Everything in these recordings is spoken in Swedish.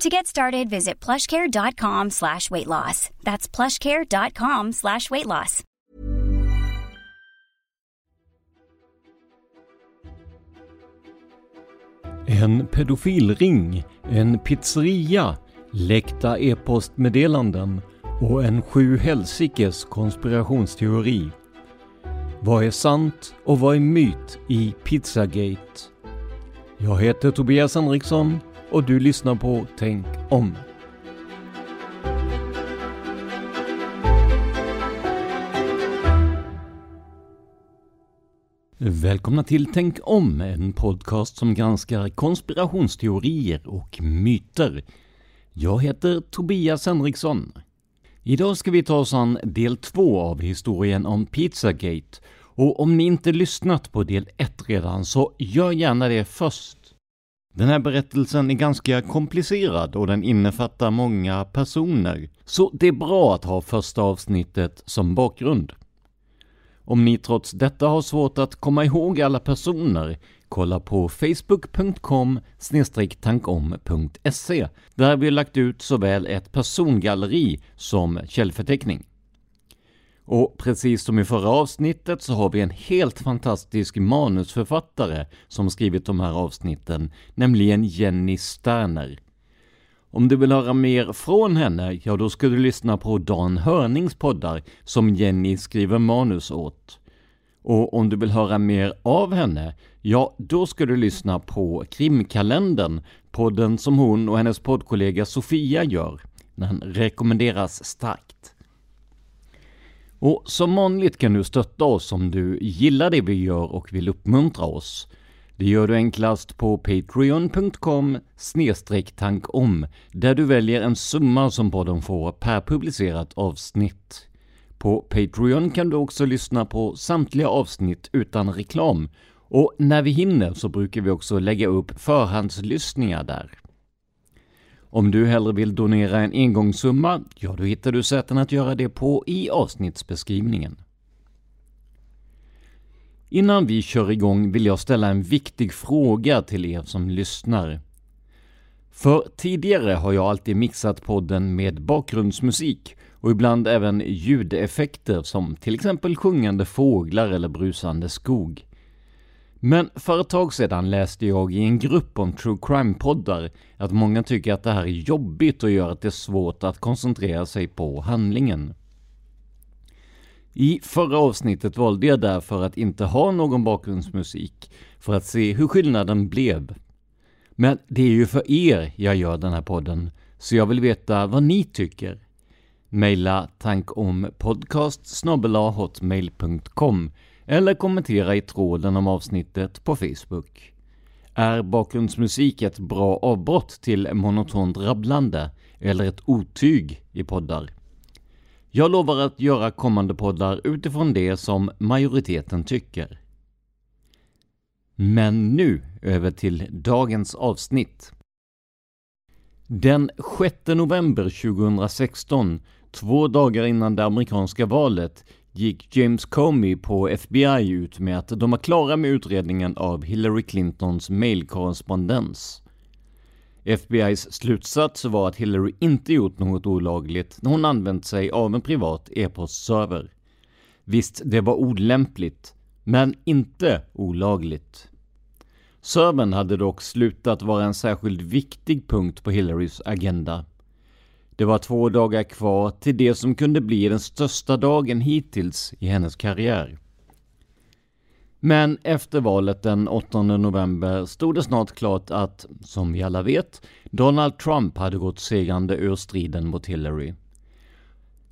To get started, visit plushcare.com slash weight loss. That's plushcare.com slash weight loss. En pedofilring, en pizzeria, läckta e-postmeddelanden och en sju helsikes konspirationsteori. Vad är sant och vad är myt i Pizzagate? Jag heter Tobias Henriksson och du lyssnar på Tänk om. Välkomna till Tänk om, en podcast som granskar konspirationsteorier och myter. Jag heter Tobias Henriksson. Idag ska vi ta oss an del två av historien om Pizzagate och om ni inte lyssnat på del ett redan så gör gärna det först. Den här berättelsen är ganska komplicerad och den innefattar många personer, så det är bra att ha första avsnittet som bakgrund. Om ni trots detta har svårt att komma ihåg alla personer, kolla på facebook.com tankom.se där vi lagt ut såväl ett persongalleri som källförteckning. Och precis som i förra avsnittet så har vi en helt fantastisk manusförfattare som skrivit de här avsnitten, nämligen Jenny Sterner. Om du vill höra mer från henne, ja då ska du lyssna på Dan Hörnings poddar som Jenny skriver manus åt. Och om du vill höra mer av henne, ja då ska du lyssna på Krimkalendern, podden som hon och hennes poddkollega Sofia gör. Den rekommenderas starkt. Och som vanligt kan du stötta oss om du gillar det vi gör och vill uppmuntra oss. Det gör du enklast på patreon.com tankom där du väljer en summa som podden får per publicerat avsnitt. På Patreon kan du också lyssna på samtliga avsnitt utan reklam och när vi hinner så brukar vi också lägga upp förhandslyssningar där. Om du hellre vill donera en engångssumma, ja då hittar du sätten att göra det på i avsnittsbeskrivningen. Innan vi kör igång vill jag ställa en viktig fråga till er som lyssnar. För tidigare har jag alltid mixat podden med bakgrundsmusik och ibland även ljudeffekter som till exempel sjungande fåglar eller brusande skog. Men för ett tag sedan läste jag i en grupp om true crime-poddar att många tycker att det här är jobbigt och gör att det är svårt att koncentrera sig på handlingen. I förra avsnittet valde jag därför att inte ha någon bakgrundsmusik för att se hur skillnaden blev. Men det är ju för er jag gör den här podden, så jag vill veta vad ni tycker. Maila tankompodcast hotmail.com eller kommentera i tråden om avsnittet på Facebook. Är bakgrundsmusik ett bra avbrott till monotont rabblande eller ett otyg i poddar? Jag lovar att göra kommande poddar utifrån det som majoriteten tycker. Men nu över till dagens avsnitt. Den 6 november 2016, två dagar innan det amerikanska valet, gick James Comey på FBI ut med att de var klara med utredningen av Hillary Clintons mailkorrespondens. FBIs slutsats var att Hillary inte gjort något olagligt när hon använt sig av en privat e-postserver. Visst, det var olämpligt, men inte olagligt. Servern hade dock slutat vara en särskilt viktig punkt på Hillarys agenda. Det var två dagar kvar till det som kunde bli den största dagen hittills i hennes karriär. Men efter valet den 8 november stod det snart klart att, som vi alla vet, Donald Trump hade gått segrande ur striden mot Hillary.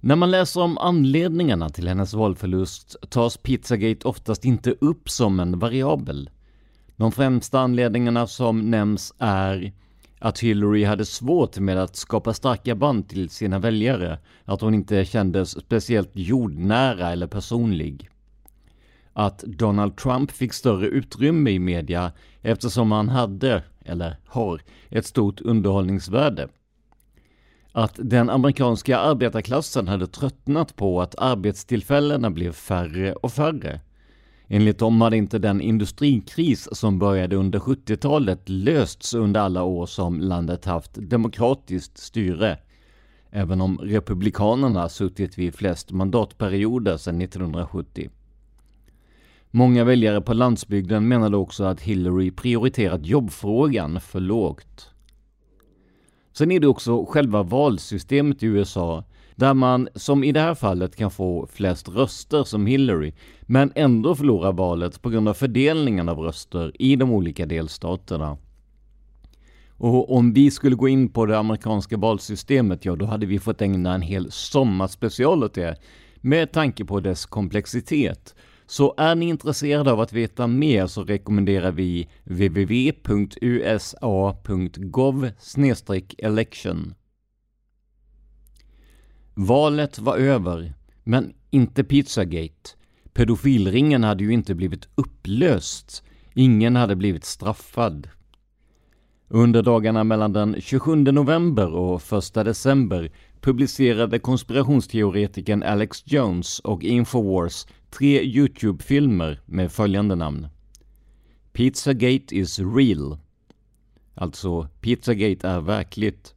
När man läser om anledningarna till hennes valförlust tas Pizzagate oftast inte upp som en variabel. De främsta anledningarna som nämns är att Hillary hade svårt med att skapa starka band till sina väljare, att hon inte kändes speciellt jordnära eller personlig. Att Donald Trump fick större utrymme i media eftersom han hade, eller har, ett stort underhållningsvärde. Att den amerikanska arbetarklassen hade tröttnat på att arbetstillfällena blev färre och färre Enligt dem hade inte den industrikris som började under 70-talet lösts under alla år som landet haft demokratiskt styre, även om republikanerna suttit vid flest mandatperioder sedan 1970. Många väljare på landsbygden menade också att Hillary prioriterat jobbfrågan för lågt. Sen är det också själva valsystemet i USA där man, som i det här fallet, kan få flest röster som Hillary, men ändå förlora valet på grund av fördelningen av röster i de olika delstaterna. Och om vi skulle gå in på det amerikanska valsystemet, ja då hade vi fått ägna en hel sommarspecial åt det, med tanke på dess komplexitet. Så är ni intresserade av att veta mer så rekommenderar vi www.usa.gov election. Valet var över, men inte Pizzagate. Pedofilringen hade ju inte blivit upplöst. Ingen hade blivit straffad. Under dagarna mellan den 27 november och 1 december publicerade konspirationsteoretikern Alex Jones och Infowars tre Youtube-filmer med följande namn. Pizzagate is real. Alltså, Pizzagate är verkligt.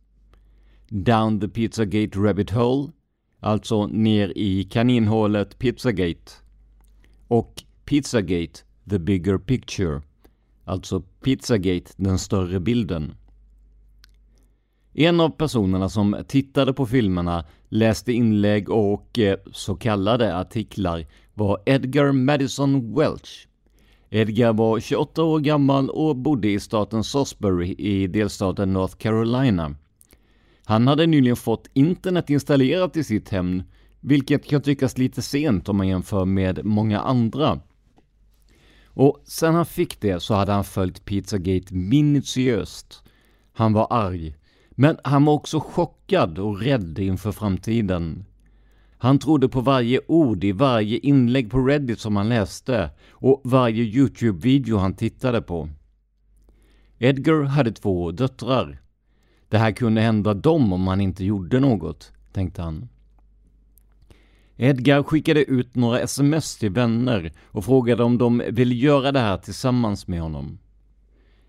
Down the Pizzagate Rabbit Hole, alltså ner i kaninhålet Pizzagate. Och Pizzagate The Bigger Picture, alltså Pizzagate den större bilden. En av personerna som tittade på filmerna, läste inlägg och eh, så kallade artiklar var Edgar Madison Welch. Edgar var 28 år gammal och bodde i staten Salisbury i delstaten North Carolina. Han hade nyligen fått internet installerat i sitt hem, vilket kan tyckas lite sent om man jämför med många andra. Och sen han fick det så hade han följt Pizzagate minutiöst. Han var arg, men han var också chockad och rädd inför framtiden. Han trodde på varje ord i varje inlägg på Reddit som han läste och varje Youtube-video han tittade på. Edgar hade två döttrar. Det här kunde hända dem om han inte gjorde något, tänkte han. Edgar skickade ut några sms till vänner och frågade om de ville göra det här tillsammans med honom.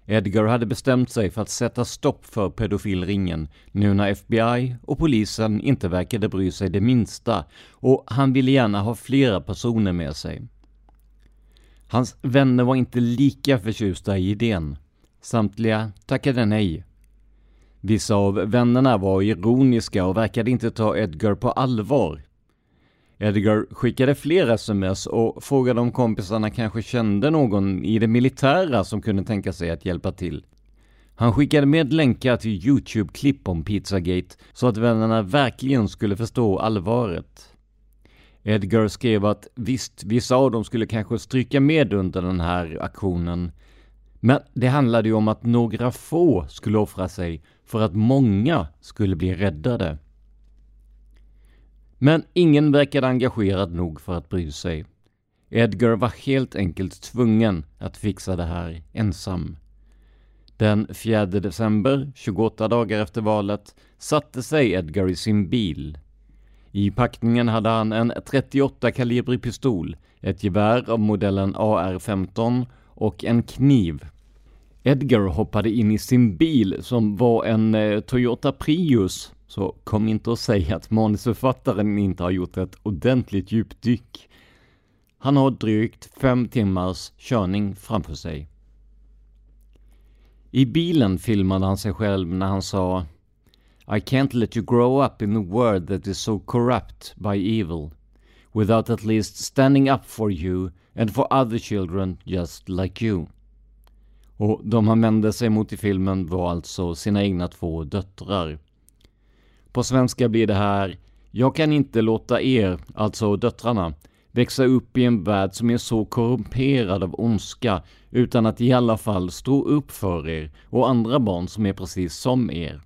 Edgar hade bestämt sig för att sätta stopp för pedofilringen nu när FBI och polisen inte verkade bry sig det minsta och han ville gärna ha flera personer med sig. Hans vänner var inte lika förtjusta i idén. Samtliga tackade nej Vissa av vännerna var ironiska och verkade inte ta Edgar på allvar. Edgar skickade fler sms och frågade om kompisarna kanske kände någon i det militära som kunde tänka sig att hjälpa till. Han skickade med länkar till Youtube-klipp om Pizzagate så att vännerna verkligen skulle förstå allvaret. Edgar skrev att visst, vissa av dem skulle kanske stryka med under den här aktionen. Men det handlade ju om att några få skulle offra sig för att många skulle bli räddade. Men ingen verkade engagerad nog för att bry sig. Edgar var helt enkelt tvungen att fixa det här ensam. Den 4 december, 28 dagar efter valet, satte sig Edgar i sin bil. I packningen hade han en 38 kalibrig pistol, ett gevär av modellen AR-15 och en kniv. Edgar hoppade in i sin bil som var en eh, Toyota Prius, så kom inte och säg att manusförfattaren inte har gjort ett ordentligt djupdyk. Han har drygt fem timmars körning framför sig. I bilen filmade han sig själv när han sa I can't let you grow up in a world that is so corrupt by evil without at least standing up for you and for other children just like you. Och de han vände sig mot i filmen var alltså sina egna två döttrar. På svenska blir det här Jag kan inte låta er, alltså döttrarna, växa upp i en värld som är så korrumperad av ondska utan att i alla fall stå upp för er och andra barn som är precis som er.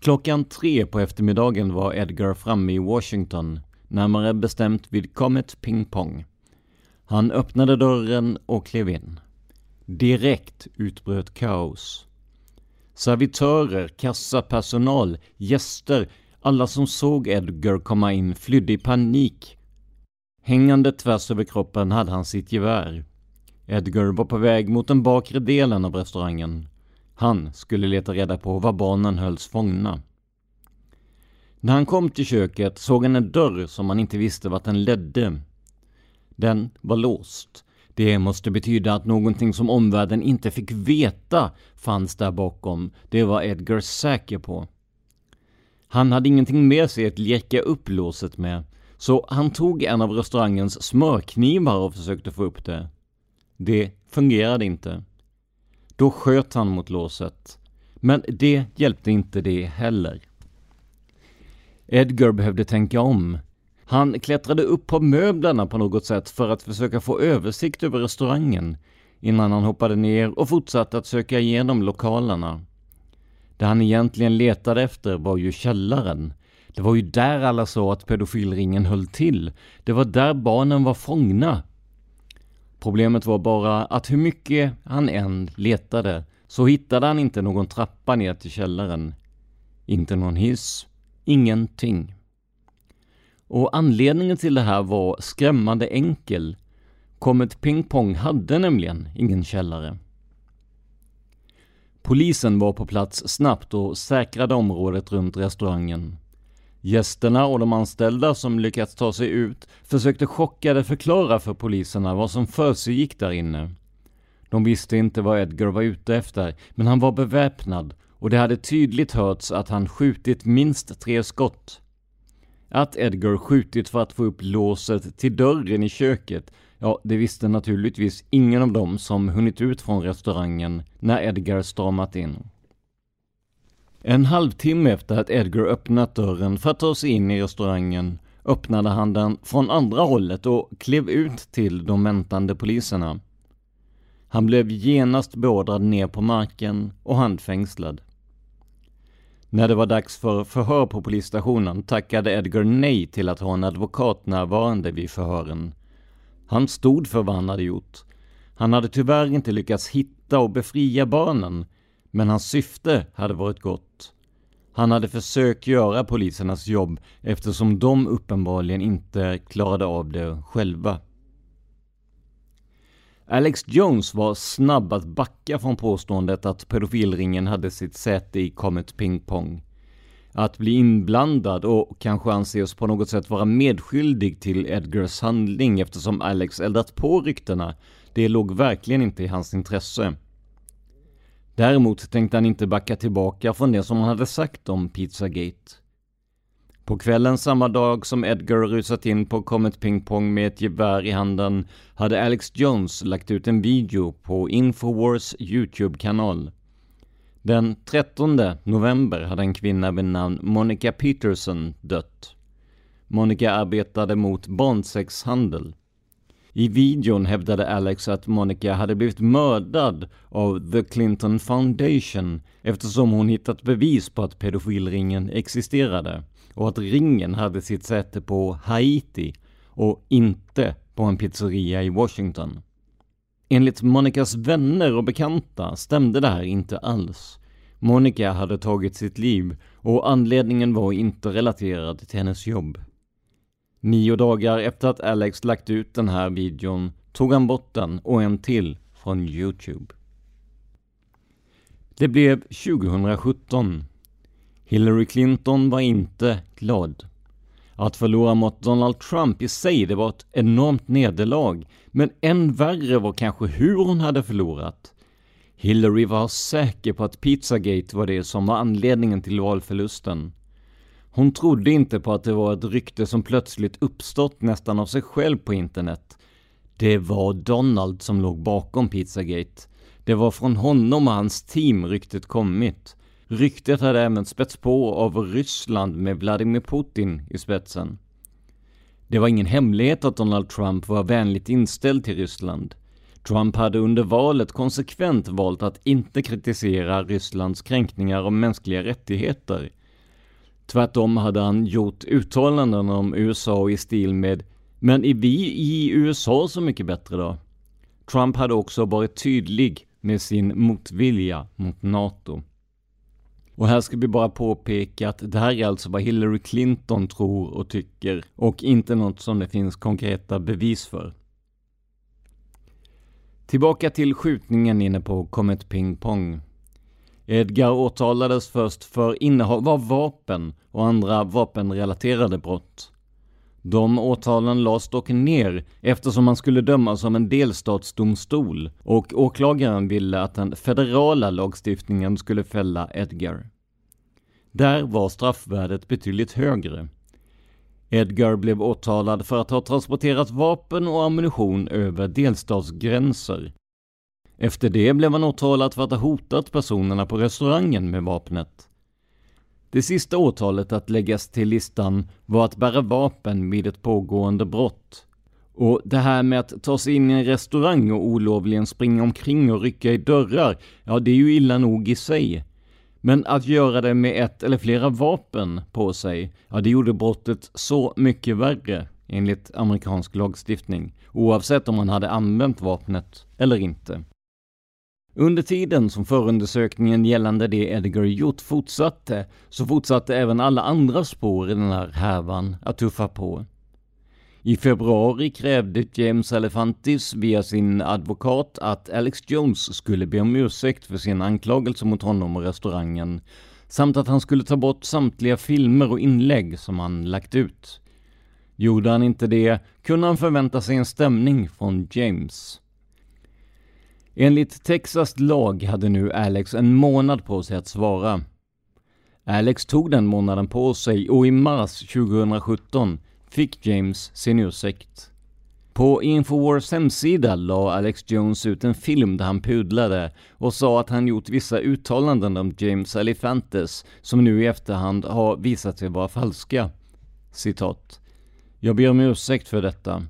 Klockan tre på eftermiddagen var Edgar framme i Washington, närmare bestämt vid Comet Ping Pong. Han öppnade dörren och klev in. Direkt utbröt kaos. Servitörer, kassapersonal, gäster, alla som såg Edgar komma in flydde i panik. Hängande tvärs över kroppen hade han sitt gevär. Edgar var på väg mot den bakre delen av restaurangen. Han skulle leta reda på var barnen hölls fångna. När han kom till köket såg han en dörr som han inte visste vart den ledde. Den var låst. Det måste betyda att någonting som omvärlden inte fick veta fanns där bakom. Det var Edgar säker på. Han hade ingenting med sig att leka upp låset med, så han tog en av restaurangens smörknivar och försökte få upp det. Det fungerade inte. Då sköt han mot låset. Men det hjälpte inte det heller. Edgar behövde tänka om. Han klättrade upp på möblerna på något sätt för att försöka få översikt över restaurangen innan han hoppade ner och fortsatte att söka igenom lokalerna. Det han egentligen letade efter var ju källaren. Det var ju där alla sa att pedofilringen höll till. Det var där barnen var fångna. Problemet var bara att hur mycket han än letade så hittade han inte någon trappa ner till källaren. Inte någon hiss. Ingenting. Och anledningen till det här var skrämmande enkel. Comet Ping Pong hade nämligen ingen källare. Polisen var på plats snabbt och säkrade området runt restaurangen. Gästerna och de anställda som lyckats ta sig ut försökte chockade förklara för poliserna vad som försiggick där inne. De visste inte vad Edgar var ute efter, men han var beväpnad och det hade tydligt hörts att han skjutit minst tre skott. Att Edgar skjutit för att få upp låset till dörren i köket, ja, det visste naturligtvis ingen av dem som hunnit ut från restaurangen när Edgar stramat in. En halvtimme efter att Edgar öppnat dörren för att ta sig in i restaurangen öppnade han den från andra hållet och klev ut till de väntande poliserna. Han blev genast beordrad ner på marken och handfängslad. När det var dags för förhör på polisstationen tackade Edgar nej till att ha en advokat närvarande vid förhören. Han stod för vad han hade gjort. Han hade tyvärr inte lyckats hitta och befria barnen, men hans syfte hade varit gott. Han hade försökt göra polisernas jobb eftersom de uppenbarligen inte klarade av det själva. Alex Jones var snabb att backa från påståendet att pedofilringen hade sitt säte i Comet Ping Pong. Att bli inblandad och kanske anses på något sätt vara medskyldig till Edgars handling eftersom Alex eldat på ryktena, det låg verkligen inte i hans intresse. Däremot tänkte han inte backa tillbaka från det som han hade sagt om Pizzagate. På kvällen samma dag som Edgar rusat in på Comet Ping Pong med ett gevär i handen hade Alex Jones lagt ut en video på Infowars YouTube-kanal. Den 13 november hade en kvinna vid namn Monica Peterson dött. Monica arbetade mot barnsexhandel. I videon hävdade Alex att Monica hade blivit mördad av The Clinton Foundation eftersom hon hittat bevis på att pedofilringen existerade och att ringen hade sitt säte på Haiti och inte på en pizzeria i Washington. Enligt Monicas vänner och bekanta stämde det här inte alls. Monica hade tagit sitt liv och anledningen var inte relaterad till hennes jobb. Nio dagar efter att Alex lagt ut den här videon tog han bort den och en till från Youtube. Det blev 2017. Hillary Clinton var inte glad. Att förlora mot Donald Trump i sig, det var ett enormt nederlag. Men än värre var kanske hur hon hade förlorat. Hillary var säker på att Pizzagate var det som var anledningen till valförlusten. Hon trodde inte på att det var ett rykte som plötsligt uppstått nästan av sig själv på internet. Det var Donald som låg bakom Pizzagate. Det var från honom och hans team ryktet kommit. Ryktet hade även spätts på av Ryssland med Vladimir Putin i spetsen. Det var ingen hemlighet att Donald Trump var vänligt inställd till Ryssland. Trump hade under valet konsekvent valt att inte kritisera Rysslands kränkningar av mänskliga rättigheter. Tvärtom hade han gjort uttalanden om USA i stil med “Men är vi i USA så mycket bättre då?” Trump hade också varit tydlig med sin motvilja mot NATO. Och här ska vi bara påpeka att det här är alltså vad Hillary Clinton tror och tycker och inte något som det finns konkreta bevis för. Tillbaka till skjutningen inne på Comet Ping Pong. Edgar åtalades först för innehav av vapen och andra vapenrelaterade brott. De åtalen lades dock ner eftersom han skulle dömas som en delstatsdomstol och åklagaren ville att den federala lagstiftningen skulle fälla Edgar. Där var straffvärdet betydligt högre. Edgar blev åtalad för att ha transporterat vapen och ammunition över delstatsgränser. Efter det blev han åtalad för att ha hotat personerna på restaurangen med vapnet. Det sista åtalet att läggas till listan var att bära vapen vid ett pågående brott. Och det här med att ta sig in i en restaurang och olovligen springa omkring och rycka i dörrar, ja det är ju illa nog i sig. Men att göra det med ett eller flera vapen på sig, ja det gjorde brottet så mycket värre enligt amerikansk lagstiftning, oavsett om man hade använt vapnet eller inte. Under tiden som förundersökningen gällande det Edgar gjort fortsatte, så fortsatte även alla andra spår i den här härvan att tuffa på. I februari krävde James Elefantis via sin advokat att Alex Jones skulle be om ursäkt för sin anklagelse mot honom och restaurangen, samt att han skulle ta bort samtliga filmer och inlägg som han lagt ut. Gjorde han inte det kunde han förvänta sig en stämning från James. Enligt Texas lag hade nu Alex en månad på sig att svara. Alex tog den månaden på sig och i mars 2017 fick James sin ursäkt. På Infowars hemsida la Alex Jones ut en film där han pudlade och sa att han gjort vissa uttalanden om James Alifantes som nu i efterhand har visat sig vara falska. Citat. Jag ber om ursäkt för detta.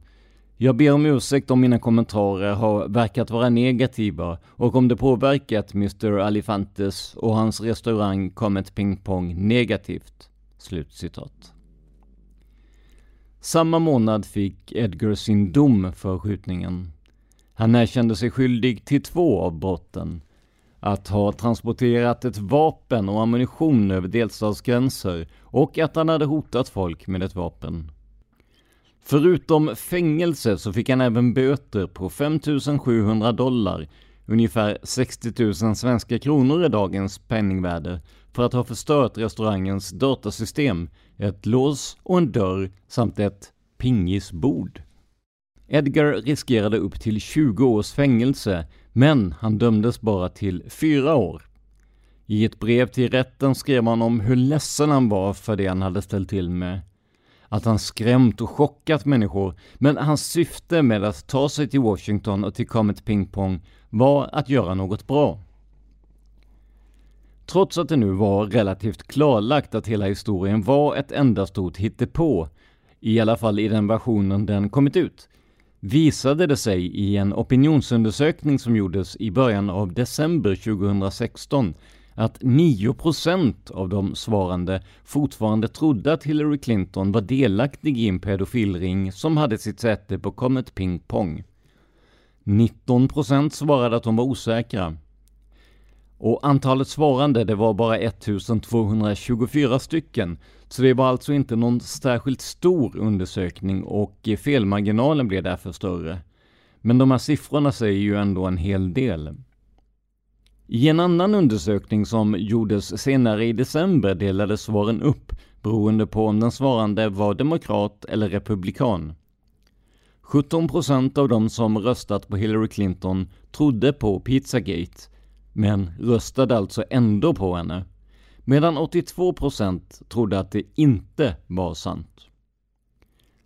Jag ber om ursäkt om mina kommentarer har verkat vara negativa och om det påverkat Mr Alifantes och hans restaurang Comet Ping Pong negativt. Slutcitat. Samma månad fick Edgar sin dom för skjutningen. Han erkände sig skyldig till två av brotten. Att ha transporterat ett vapen och ammunition över delstatsgränser och att han hade hotat folk med ett vapen. Förutom fängelse så fick han även böter på 5700 dollar, ungefär 60 000 svenska kronor i dagens penningvärde, för att ha förstört restaurangens datasystem, ett lås och en dörr samt ett pingisbord. Edgar riskerade upp till 20 års fängelse, men han dömdes bara till fyra år. I ett brev till rätten skrev han om hur ledsen han var för det han hade ställt till med. Att han skrämt och chockat människor, men hans syfte med att ta sig till Washington och till Comet Ping Pong var att göra något bra. Trots att det nu var relativt klarlagt att hela historien var ett enda stort hittepå, i alla fall i den versionen den kommit ut, visade det sig i en opinionsundersökning som gjordes i början av december 2016 att 9% av de svarande fortfarande trodde att Hillary Clinton var delaktig i en pedofilring som hade sitt säte på Comet Ping Pong. 19% svarade att de var osäkra. Och antalet svarande det var bara 1224 stycken, så det var alltså inte någon särskilt stor undersökning och felmarginalen blev därför större. Men de här siffrorna säger ju ändå en hel del. I en annan undersökning som gjordes senare i december delades svaren upp beroende på om den svarande var demokrat eller republikan. 17 procent av de som röstat på Hillary Clinton trodde på Pizzagate, men röstade alltså ändå på henne, medan 82 procent trodde att det inte var sant.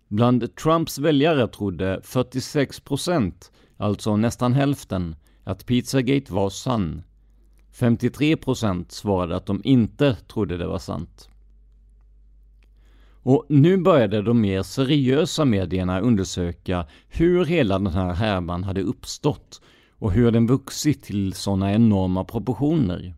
Bland Trumps väljare trodde 46 procent, alltså nästan hälften, att Pizzagate var sann, 53% svarade att de inte trodde det var sant. Och nu började de mer seriösa medierna undersöka hur hela den här härvan hade uppstått och hur den vuxit till sådana enorma proportioner.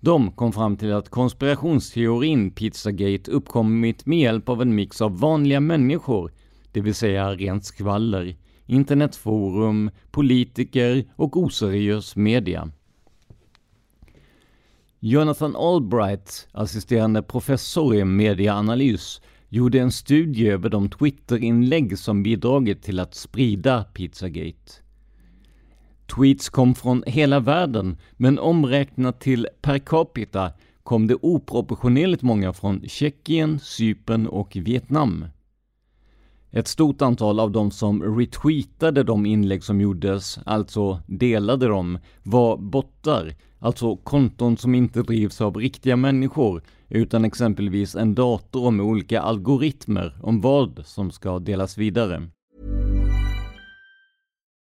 De kom fram till att konspirationsteorin Pizzagate uppkommit med hjälp av en mix av vanliga människor, det vill säga rent skvaller, internetforum, politiker och oseriös media. Jonathan Albright, assisterande professor i mediaanalys, gjorde en studie över de Twitterinlägg som bidragit till att sprida Pizzagate. Tweets kom från hela världen, men omräknat till per capita kom det oproportionerligt många från Tjeckien, Cypern och Vietnam. Ett stort antal av de som retweetade de inlägg som gjordes, alltså delade dem, var bottar, alltså konton som inte drivs av riktiga människor, utan exempelvis en dator med olika algoritmer om vad som ska delas vidare.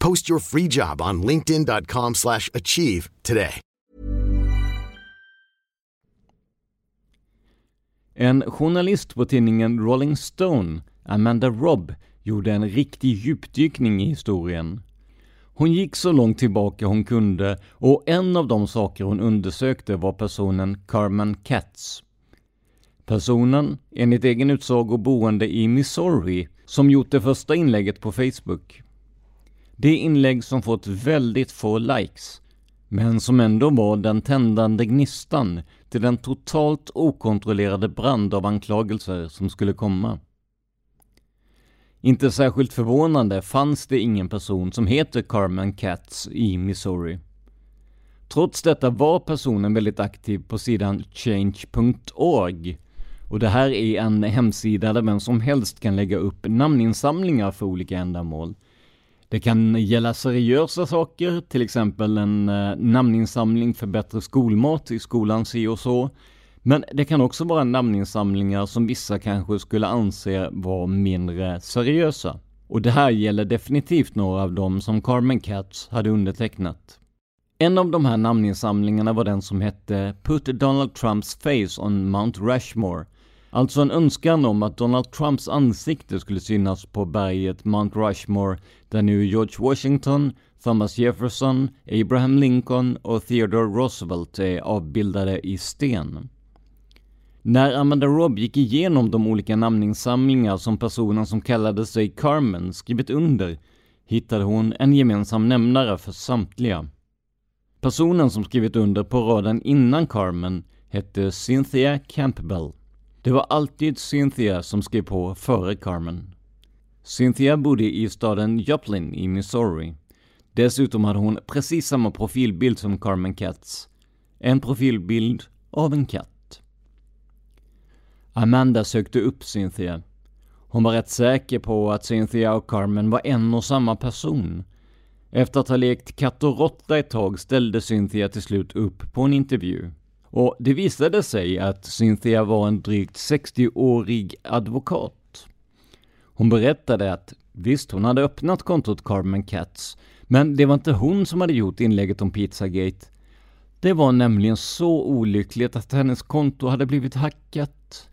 Post your free job on linkedin.com slash achieve today. En journalist på tidningen Rolling Stone, Amanda Robb, gjorde en riktig djupdykning i historien. Hon gick så långt tillbaka hon kunde och en av de saker hon undersökte var personen Carmen Katz. Personen, enligt egen utsago boende i Missouri, som gjort det första inlägget på Facebook. Det inlägg som fått väldigt få likes, men som ändå var den tändande gnistan till den totalt okontrollerade brand av anklagelser som skulle komma. Inte särskilt förvånande fanns det ingen person som heter Carmen Katz i Missouri. Trots detta var personen väldigt aktiv på sidan change.org Och det här är en hemsida där vem som helst kan lägga upp namninsamlingar för olika ändamål. Det kan gälla seriösa saker, till exempel en eh, namninsamling för bättre skolmat i skolan si och så. Men det kan också vara namninsamlingar som vissa kanske skulle anse vara mindre seriösa. Och det här gäller definitivt några av dem som Carmen Katz hade undertecknat. En av de här namninsamlingarna var den som hette Put Donald Trumps face on Mount Rushmore. Alltså en önskan om att Donald Trumps ansikte skulle synas på berget Mount Rushmore där nu George Washington, Thomas Jefferson, Abraham Lincoln och Theodore Roosevelt är avbildade i sten. När Amanda Robb gick igenom de olika namninsamlingar som personen som kallade sig Carmen skrivit under hittade hon en gemensam nämnare för samtliga. Personen som skrivit under på raden innan Carmen hette Cynthia Campbell. Det var alltid Cynthia som skrev på före Carmen. Cynthia bodde i staden Joplin i Missouri. Dessutom hade hon precis samma profilbild som Carmen Katz. En profilbild av en katt. Amanda sökte upp Cynthia. Hon var rätt säker på att Cynthia och Carmen var en och samma person. Efter att ha lekt katt och råtta ett tag ställde Cynthia till slut upp på en intervju. Och det visade sig att Cynthia var en drygt 60-årig advokat. Hon berättade att visst, hon hade öppnat kontot Carmen Katz, men det var inte hon som hade gjort inlägget om Pizzagate. Det var nämligen så olyckligt att hennes konto hade blivit hackat.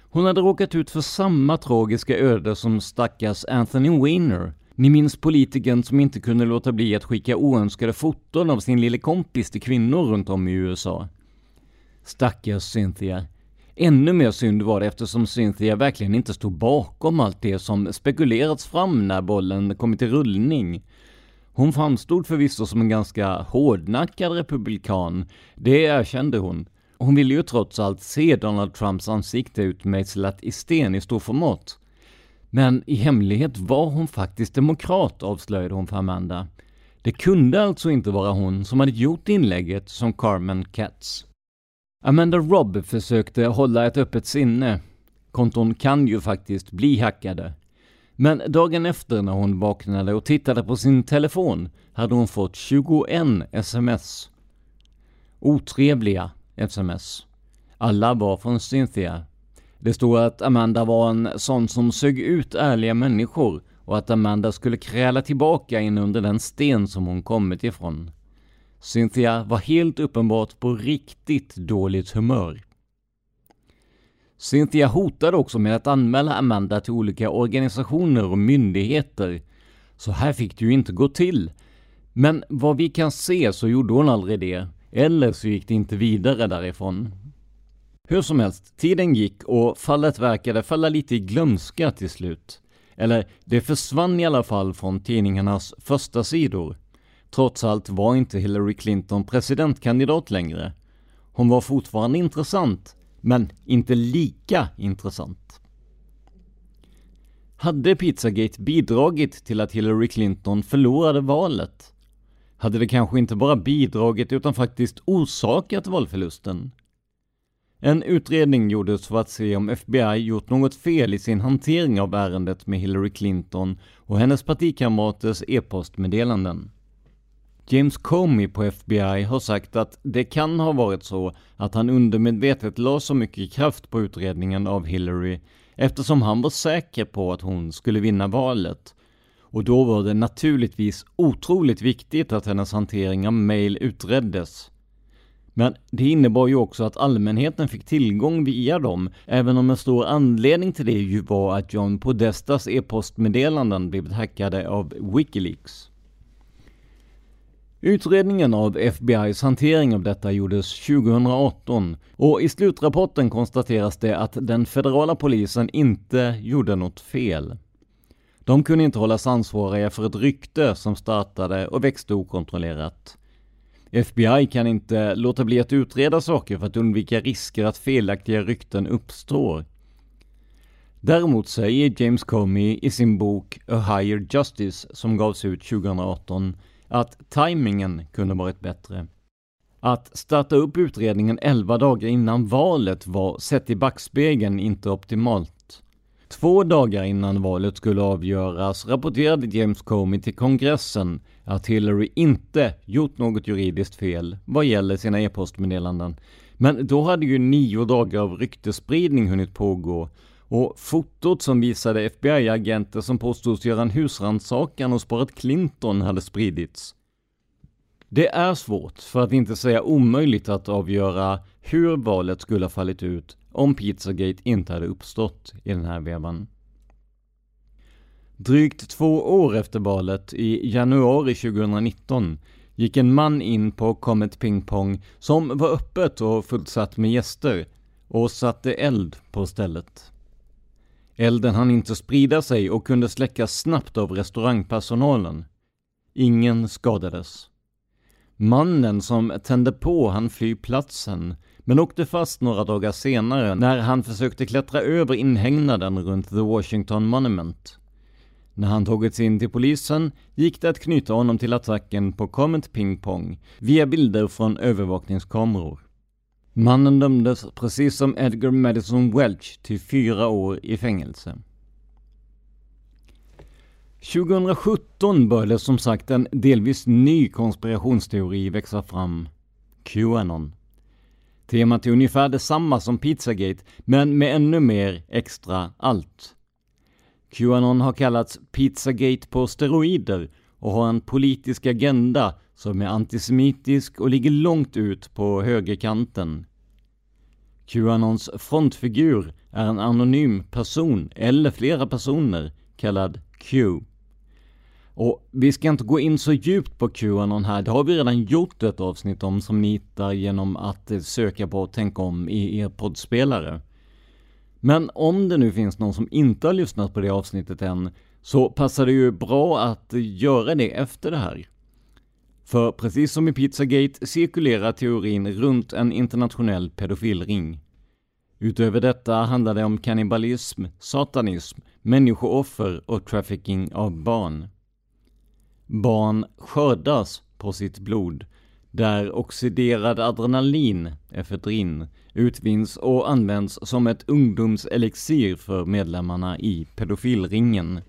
Hon hade råkat ut för samma tragiska öde som stackars Anthony Weiner. Ni minns politikern som inte kunde låta bli att skicka oönskade foton av sin lille kompis till kvinnor runt om i USA. Stackars Cynthia. Ännu mer synd var det eftersom Cynthia verkligen inte stod bakom allt det som spekulerats fram när bollen kommit i rullning. Hon framstod förvisso som en ganska hårdnackad republikan, det erkände hon. Hon ville ju trots allt se Donald Trumps ansikte utmejslat i sten i storformat. Men i hemlighet var hon faktiskt demokrat, avslöjade hon för Amanda. Det kunde alltså inte vara hon som hade gjort inlägget som Carmen Katz. Amanda Robb försökte hålla ett öppet sinne. Konton kan ju faktiskt bli hackade. Men dagen efter när hon vaknade och tittade på sin telefon hade hon fått 21 sms. Otrevliga sms. Alla var från Cynthia. Det stod att Amanda var en sån som sög ut ärliga människor och att Amanda skulle kräla tillbaka in under den sten som hon kommit ifrån. Cynthia var helt uppenbart på riktigt dåligt humör. Cynthia hotade också med att anmäla Amanda till olika organisationer och myndigheter. Så här fick det ju inte gå till. Men vad vi kan se så gjorde hon aldrig det, eller så gick det inte vidare därifrån. Hur som helst, tiden gick och fallet verkade falla lite i glömska till slut. Eller, det försvann i alla fall från tidningarnas första sidor. Trots allt var inte Hillary Clinton presidentkandidat längre. Hon var fortfarande intressant, men inte lika intressant. Hade Pizzagate bidragit till att Hillary Clinton förlorade valet? Hade det kanske inte bara bidragit utan faktiskt orsakat valförlusten? En utredning gjordes för att se om FBI gjort något fel i sin hantering av ärendet med Hillary Clinton och hennes partikamraters e-postmeddelanden. James Comey på FBI har sagt att det kan ha varit så att han undermedvetet la så mycket kraft på utredningen av Hillary eftersom han var säker på att hon skulle vinna valet. Och då var det naturligtvis otroligt viktigt att hennes hantering av mail utreddes. Men det innebar ju också att allmänheten fick tillgång via dem, även om en stor anledning till det ju var att John Podestas e-postmeddelanden blivit hackade av Wikileaks. Utredningen av FBIs hantering av detta gjordes 2018 och i slutrapporten konstateras det att den federala polisen inte gjorde något fel. De kunde inte hållas ansvariga för ett rykte som startade och växte okontrollerat. FBI kan inte låta bli att utreda saker för att undvika risker att felaktiga rykten uppstår. Däremot säger James Comey i sin bok A Higher Justice som gavs ut 2018 att tajmingen kunde varit bättre. Att starta upp utredningen 11 dagar innan valet var sett i backspegeln inte optimalt. Två dagar innan valet skulle avgöras rapporterade James Comey till kongressen att Hillary inte gjort något juridiskt fel vad gäller sina e-postmeddelanden. Men då hade ju nio dagar av ryktespridning hunnit pågå och fotot som visade FBI-agenter som påstods göra en husrannsakan hos paret Clinton hade spridits. Det är svårt, för att inte säga omöjligt, att avgöra hur valet skulle ha fallit ut om Pizzagate inte hade uppstått i den här vevan. Drygt två år efter valet, i januari 2019, gick en man in på Comet Ping Pong som var öppet och fullsatt med gäster och satte eld på stället. Elden hann inte sprida sig och kunde släckas snabbt av restaurangpersonalen. Ingen skadades. Mannen som tände på han fly platsen, men åkte fast några dagar senare när han försökte klättra över inhägnaden runt The Washington Monument. När han tagits in till polisen gick det att knyta honom till attacken på Comet Ping Pong via bilder från övervakningskameror. Mannen dömdes precis som Edgar Madison Welch till fyra år i fängelse. 2017 började som sagt en delvis ny konspirationsteori växa fram. Qanon. Temat är ungefär detsamma som Pizzagate, men med ännu mer extra allt. Qanon har kallats Pizzagate på steroider och har en politisk agenda som är antisemitisk och ligger långt ut på högerkanten. Qanons frontfigur är en anonym person eller flera personer kallad Q. Och vi ska inte gå in så djupt på Qanon här, det har vi redan gjort ett avsnitt om som ni hittar genom att eh, söka på Tänk om i er poddspelare. Men om det nu finns någon som inte har lyssnat på det avsnittet än, så passar det ju bra att göra det efter det här. För precis som i Pizzagate cirkulerar teorin runt en internationell pedofilring. Utöver detta handlar det om kannibalism, satanism, människooffer och trafficking av barn. Barn skördas på sitt blod, där oxiderad adrenalin, efedrin, utvinns och används som ett ungdomselixir för medlemmarna i pedofilringen.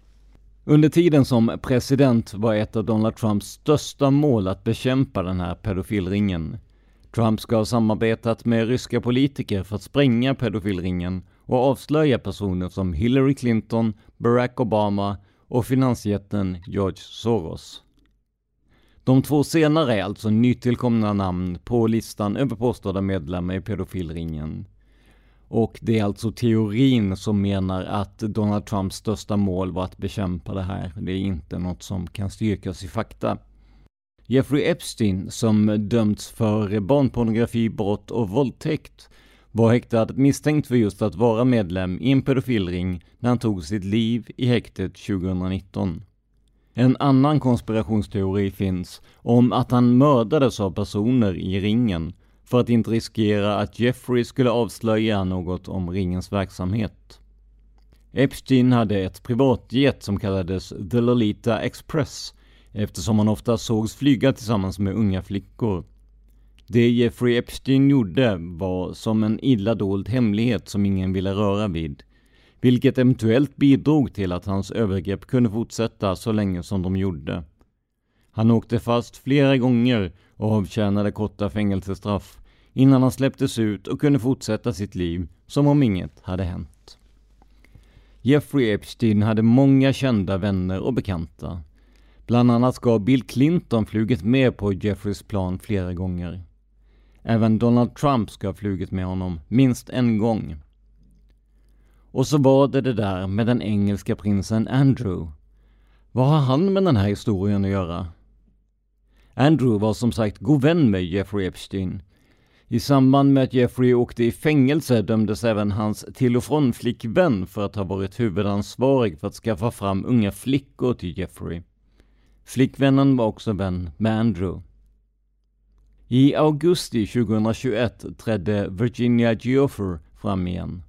Under tiden som president var ett av Donald Trumps största mål att bekämpa den här pedofilringen. Trump ska ha samarbetat med ryska politiker för att spränga pedofilringen och avslöja personer som Hillary Clinton, Barack Obama och finansjätten George Soros. De två senare är alltså nytillkomna namn på listan över påstådda medlemmar i pedofilringen. Och det är alltså teorin som menar att Donald Trumps största mål var att bekämpa det här. Det är inte något som kan styrkas i fakta. Jeffrey Epstein, som dömts för barnpornografibrott och våldtäkt, var häktad misstänkt för just att vara medlem i en pedofilring när han tog sitt liv i häktet 2019. En annan konspirationsteori finns om att han mördades av personer i ringen för att inte riskera att Jeffrey skulle avslöja något om ringens verksamhet. Epstein hade ett privatjet som kallades The Lolita Express eftersom han ofta sågs flyga tillsammans med unga flickor. Det Jeffrey Epstein gjorde var som en illa dold hemlighet som ingen ville röra vid, vilket eventuellt bidrog till att hans övergrepp kunde fortsätta så länge som de gjorde. Han åkte fast flera gånger och avtjänade korta fängelsestraff innan han släpptes ut och kunde fortsätta sitt liv som om inget hade hänt. Jeffrey Epstein hade många kända vänner och bekanta. Bland annat ska Bill Clinton flugit med på Jeffreys plan flera gånger. Även Donald Trump ska ha flugit med honom minst en gång. Och så var det det där med den engelska prinsen Andrew. Vad har han med den här historien att göra? Andrew var som sagt god vän med Jeffrey Epstein. I samband med att Jeffrey åkte i fängelse dömdes även hans till och från flickvän för att ha varit huvudansvarig för att skaffa fram unga flickor till Jeffrey. Flickvännen var också vän med Andrew. I augusti 2021 trädde Virginia Gioffer fram igen.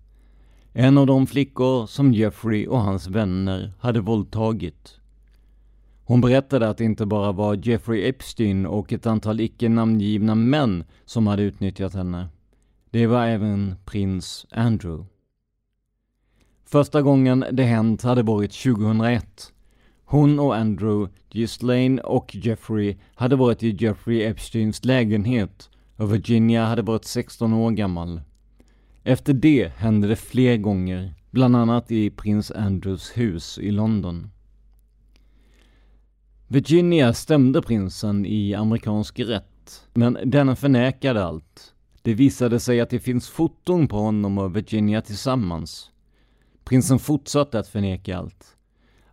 En av de flickor som Jeffrey och hans vänner hade våldtagit. Hon berättade att det inte bara var Jeffrey Epstein och ett antal icke namngivna män som hade utnyttjat henne. Det var även prins Andrew. Första gången det hänt hade varit 2001. Hon och Andrew, Ghislaine och Jeffrey hade varit i Jeffrey Epsteins lägenhet och Virginia hade varit 16 år gammal. Efter det hände det fler gånger, bland annat i prins Andrews hus i London. Virginia stämde prinsen i amerikansk rätt, men denne förnekade allt. Det visade sig att det finns foton på honom och Virginia tillsammans. Prinsen fortsatte att förneka allt.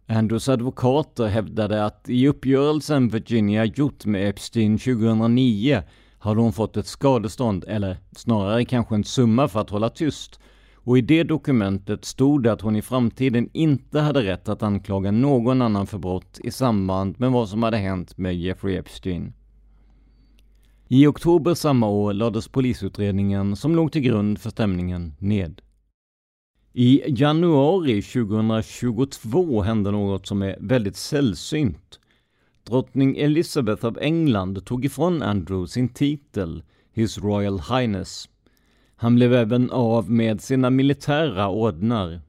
Andrews advokater hävdade att i uppgörelsen Virginia gjort med Epstein 2009 hade hon fått ett skadestånd, eller snarare kanske en summa för att hålla tyst. Och i det dokumentet stod det att hon i framtiden inte hade rätt att anklaga någon annan för brott i samband med vad som hade hänt med Jeffrey Epstein. I oktober samma år lades polisutredningen som låg till grund för stämningen ned. I januari 2022 hände något som är väldigt sällsynt. Drottning Elizabeth av England tog ifrån Andrew sin titel, His Royal Highness. Han blev även av med sina militära ordnar.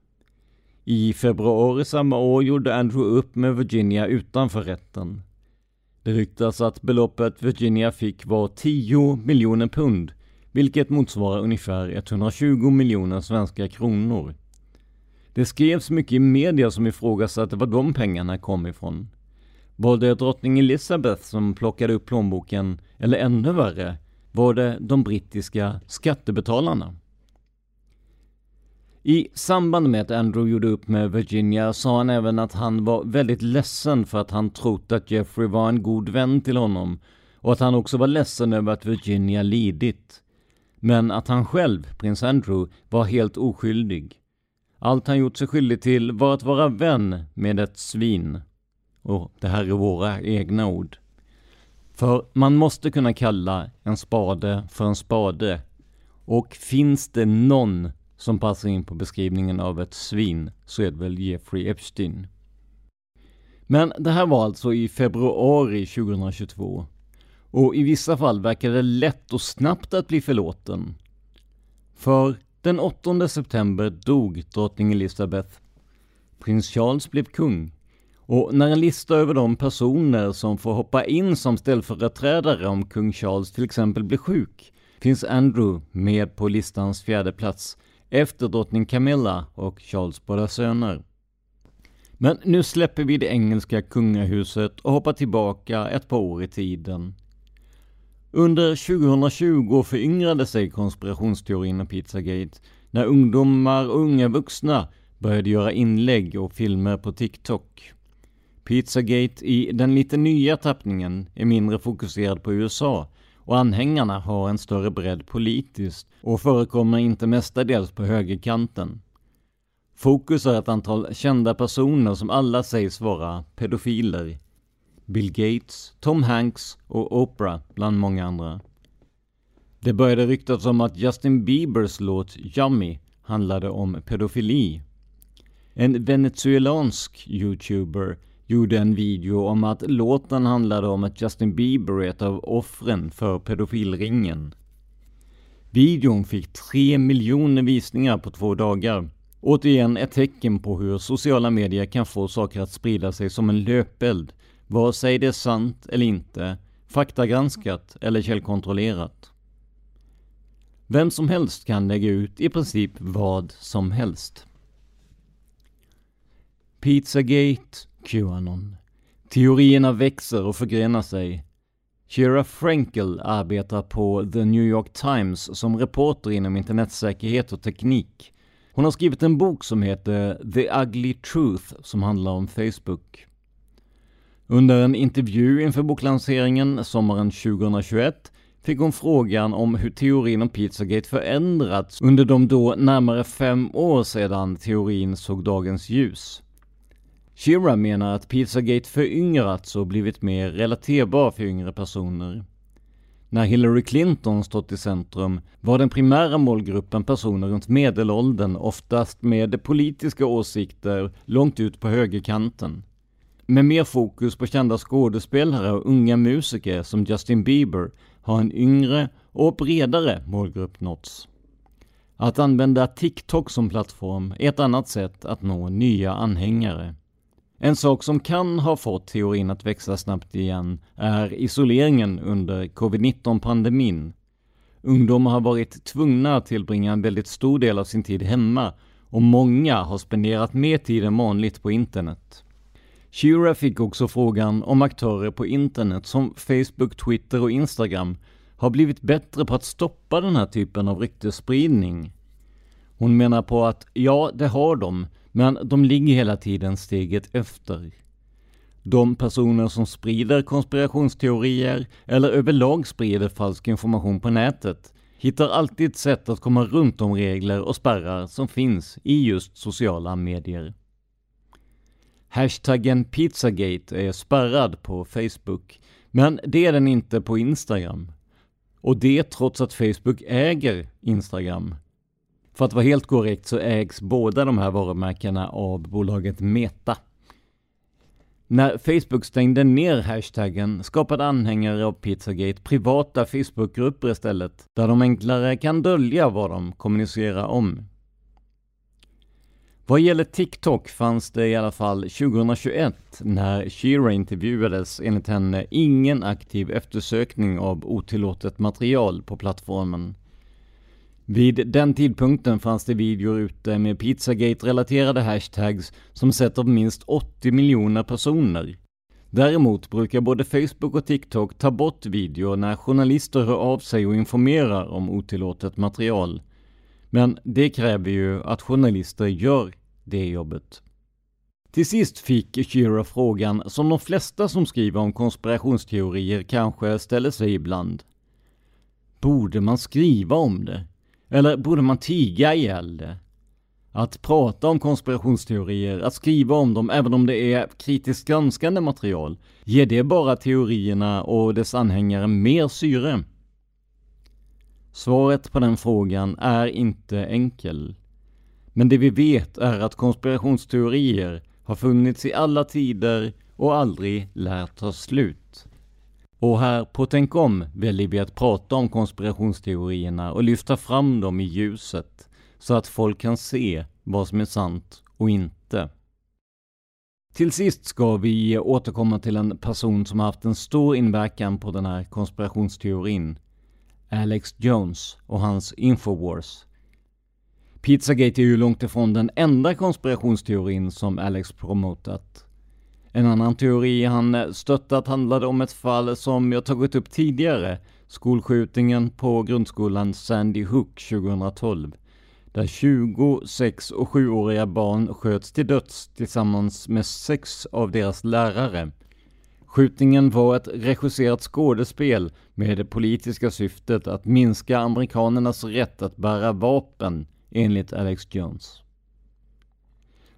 I februari samma år gjorde Andrew upp med Virginia utanför rätten. Det ryktas att beloppet Virginia fick var 10 miljoner pund, vilket motsvarar ungefär 120 miljoner svenska kronor. Det skrevs mycket i media som ifrågasatte var de pengarna kom ifrån. Var det drottning Elizabeth som plockade upp plånboken, eller ännu värre, var det de brittiska skattebetalarna? I samband med att Andrew gjorde upp med Virginia sa han även att han var väldigt ledsen för att han trott att Jeffrey var en god vän till honom och att han också var ledsen över att Virginia lidit. Men att han själv, prins Andrew, var helt oskyldig. Allt han gjort sig skyldig till var att vara vän med ett svin. Och det här är våra egna ord. För man måste kunna kalla en spade för en spade. Och finns det någon som passar in på beskrivningen av ett svin så är det väl Jeffrey Epstein. Men det här var alltså i februari 2022. Och i vissa fall verkar det lätt och snabbt att bli förlåten. För den 8 september dog drottning Elizabeth. Prins Charles blev kung. Och när en lista över de personer som får hoppa in som ställföreträdare om kung Charles till exempel blir sjuk, finns Andrew med på listans fjärde plats efter drottning Camilla och Charles båda söner. Men nu släpper vi det engelska kungahuset och hoppar tillbaka ett par år i tiden. Under 2020 föryngrade sig konspirationsteorin om Pizzagate när ungdomar och unga vuxna började göra inlägg och filmer på TikTok. Pizzagate i den lite nya tappningen är mindre fokuserad på USA och anhängarna har en större bredd politiskt och förekommer inte mestadels på högerkanten. Fokus är ett antal kända personer som alla sägs vara pedofiler. Bill Gates, Tom Hanks och Oprah bland många andra. Det började ryktas om att Justin Biebers låt Yummy handlade om pedofili. En venezuelansk youtuber gjorde en video om att låten handlade om att Justin Bieber är ett av offren för pedofilringen. Videon fick tre miljoner visningar på två dagar. Återigen ett tecken på hur sociala medier kan få saker att sprida sig som en löpeld, vare sig det är sant eller inte, faktagranskat eller källkontrollerat. Vem som helst kan lägga ut i princip vad som helst. Pizzagate, Qanon. Teorierna växer och förgrenar sig. Kira Frankel arbetar på The New York Times som reporter inom internetsäkerhet och teknik. Hon har skrivit en bok som heter The Ugly Truth som handlar om Facebook. Under en intervju inför boklanseringen sommaren 2021 fick hon frågan om hur teorin om Pizzagate förändrats under de då närmare fem år sedan teorin såg dagens ljus. Shira menar att Pizzagate föryngrats och blivit mer relaterbar för yngre personer. När Hillary Clinton stått i centrum var den primära målgruppen personer runt medelåldern, oftast med politiska åsikter långt ut på högerkanten. Med mer fokus på kända skådespelare och unga musiker som Justin Bieber har en yngre och bredare målgrupp nåtts. Att använda TikTok som plattform är ett annat sätt att nå nya anhängare. En sak som kan ha fått teorin att växa snabbt igen är isoleringen under covid-19-pandemin. Ungdomar har varit tvungna att tillbringa en väldigt stor del av sin tid hemma och många har spenderat mer tid än vanligt på internet. Shira fick också frågan om aktörer på internet som Facebook, Twitter och Instagram har blivit bättre på att stoppa den här typen av ryktesspridning. Hon menar på att ja, det har de, men de ligger hela tiden steget efter. De personer som sprider konspirationsteorier eller överlag sprider falsk information på nätet hittar alltid ett sätt att komma runt de regler och spärrar som finns i just sociala medier. Hashtaggen Pizzagate är spärrad på Facebook, men det är den inte på Instagram. Och det trots att Facebook äger Instagram. För att vara helt korrekt så ägs båda de här varumärkena av bolaget Meta. När Facebook stängde ner hashtaggen skapade anhängare av Pizzagate privata Facebookgrupper istället, där de enklare kan dölja vad de kommunicerar om. Vad gäller TikTok fanns det i alla fall 2021, när Sheeran intervjuades, enligt henne ingen aktiv eftersökning av otillåtet material på plattformen. Vid den tidpunkten fanns det videor ute med Pizzagate-relaterade hashtags som sett av minst 80 miljoner personer. Däremot brukar både Facebook och TikTok ta bort videor när journalister hör av sig och informerar om otillåtet material. Men det kräver ju att journalister gör det jobbet. Till sist fick Shira frågan som de flesta som skriver om konspirationsteorier kanske ställer sig ibland. Borde man skriva om det? Eller borde man tiga ihjäl det? Att prata om konspirationsteorier, att skriva om dem även om det är kritiskt granskande material, ger det bara teorierna och dess anhängare mer syre? Svaret på den frågan är inte enkel. Men det vi vet är att konspirationsteorier har funnits i alla tider och aldrig lär ta slut. Och här på Tänk om väljer vi att prata om konspirationsteorierna och lyfta fram dem i ljuset så att folk kan se vad som är sant och inte. Till sist ska vi återkomma till en person som har haft en stor inverkan på den här konspirationsteorin. Alex Jones och hans Infowars. Pizzagate är ju långt ifrån den enda konspirationsteorin som Alex promotat. En annan teori han stöttat handlade om ett fall som jag tagit upp tidigare, skolskjutningen på grundskolan Sandy Hook 2012, där 20, 6 och 7-åriga barn sköts till döds tillsammans med sex av deras lärare. Skjutningen var ett regisserat skådespel med det politiska syftet att minska amerikanernas rätt att bära vapen, enligt Alex Jones.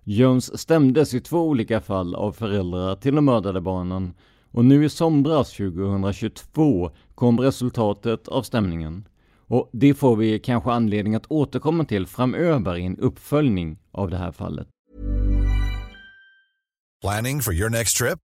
Jones stämdes i två olika fall av föräldrar till de mördade barnen och nu i somras 2022 kom resultatet av stämningen. Och det får vi kanske anledning att återkomma till framöver i en uppföljning av det här fallet. Planning for your next trip?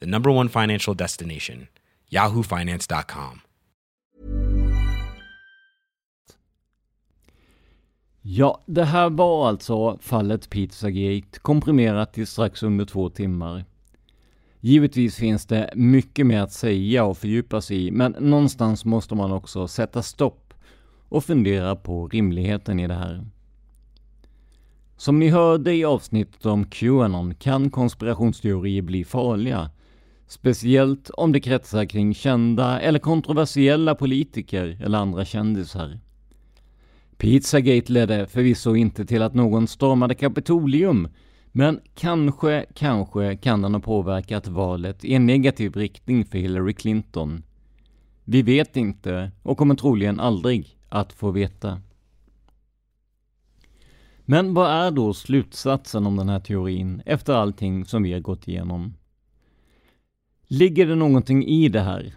the number one financial destination, yahoofinance.com. Ja, det här var alltså fallet Pizzagate komprimerat till strax under två timmar. Givetvis finns det mycket mer att säga och fördjupa sig i, men någonstans måste man också sätta stopp och fundera på rimligheten i det här. Som ni hörde i avsnittet om Qanon kan konspirationsteorier bli farliga. Speciellt om det kretsar kring kända eller kontroversiella politiker eller andra kändisar. Pizzagate ledde förvisso inte till att någon stormade Kapitolium, men kanske, kanske kan den ha påverkat valet i en negativ riktning för Hillary Clinton. Vi vet inte och kommer troligen aldrig att få veta. Men vad är då slutsatsen om den här teorin efter allting som vi har gått igenom? Ligger det någonting i det här?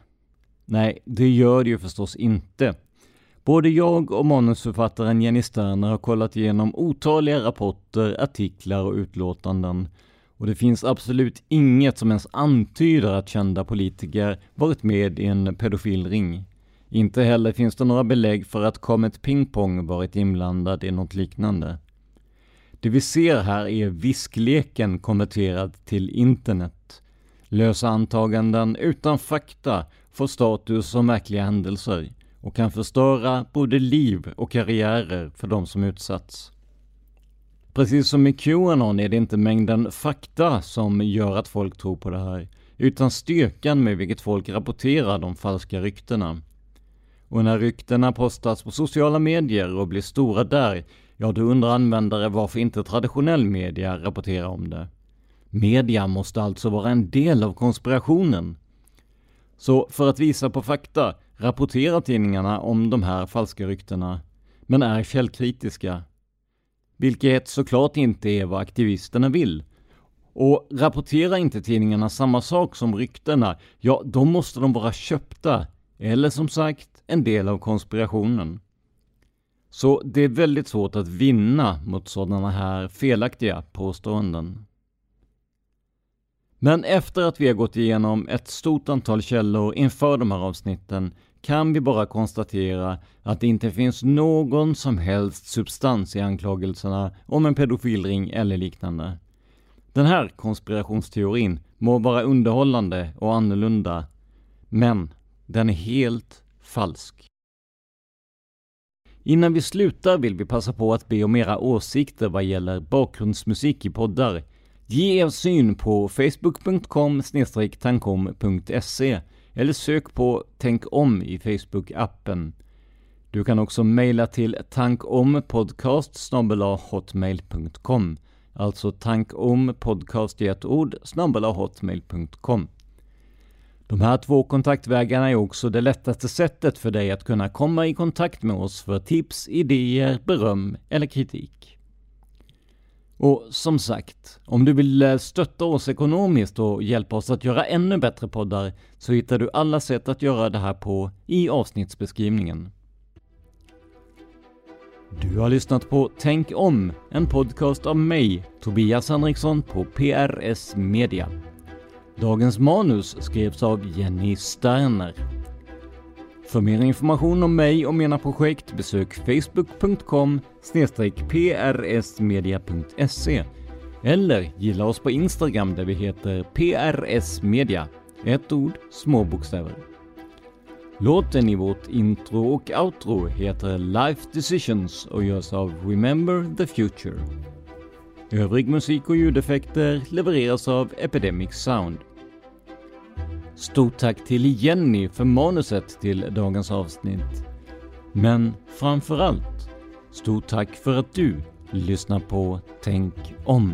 Nej, det gör det ju förstås inte. Både jag och manusförfattaren Jenny Sterner har kollat igenom otaliga rapporter, artiklar och utlåtanden. Och det finns absolut inget som ens antyder att kända politiker varit med i en pedofilring. Inte heller finns det några belägg för att Comet Ping Pong varit inblandad i något liknande. Det vi ser här är viskleken konverterad till internet. Lösa antaganden utan fakta får status som verkliga händelser och kan förstöra både liv och karriärer för de som utsatts. Precis som i Qanon är det inte mängden fakta som gör att folk tror på det här, utan styrkan med vilket folk rapporterar de falska ryktena. Och när ryktena postas på sociala medier och blir stora där, ja då undrar användare varför inte traditionell media rapporterar om det. Media måste alltså vara en del av konspirationen. Så för att visa på fakta rapporterar tidningarna om de här falska ryktena, men är källkritiska. Vilket såklart inte är vad aktivisterna vill. Och rapporterar inte tidningarna samma sak som ryktena, ja då måste de vara köpta, eller som sagt, en del av konspirationen. Så det är väldigt svårt att vinna mot sådana här felaktiga påståenden. Men efter att vi har gått igenom ett stort antal källor inför de här avsnitten kan vi bara konstatera att det inte finns någon som helst substans i anklagelserna om en pedofilring eller liknande. Den här konspirationsteorin må vara underhållande och annorlunda, men den är helt falsk. Innan vi slutar vill vi passa på att be om era åsikter vad gäller bakgrundsmusik i poddar. Ge er syn på facebook.com tankom.se eller sök på Tänk om i Facebook-appen. Du kan också mejla till tankompodcast hotmail.com Alltså tankompodcast i ett ord hotmail.com De här två kontaktvägarna är också det lättaste sättet för dig att kunna komma i kontakt med oss för tips, idéer, beröm eller kritik. Och som sagt, om du vill eh, stötta oss ekonomiskt och hjälpa oss att göra ännu bättre poddar så hittar du alla sätt att göra det här på i avsnittsbeskrivningen. Du har lyssnat på Tänk om, en podcast av mig, Tobias Henriksson på PRS Media. Dagens manus skrevs av Jenny Sterner. För mer information om mig och mina projekt besök facebook.com prsmedia.se eller gilla oss på Instagram där vi heter prsmedia. Ett ord, små bokstäver. Låten i vårt intro och outro heter Life Decisions och görs av Remember the Future. Övrig musik och ljudeffekter levereras av Epidemic Sound. Stort tack till Jenny för manuset till dagens avsnitt. Men framförallt, stort tack för att du lyssnar på Tänk om.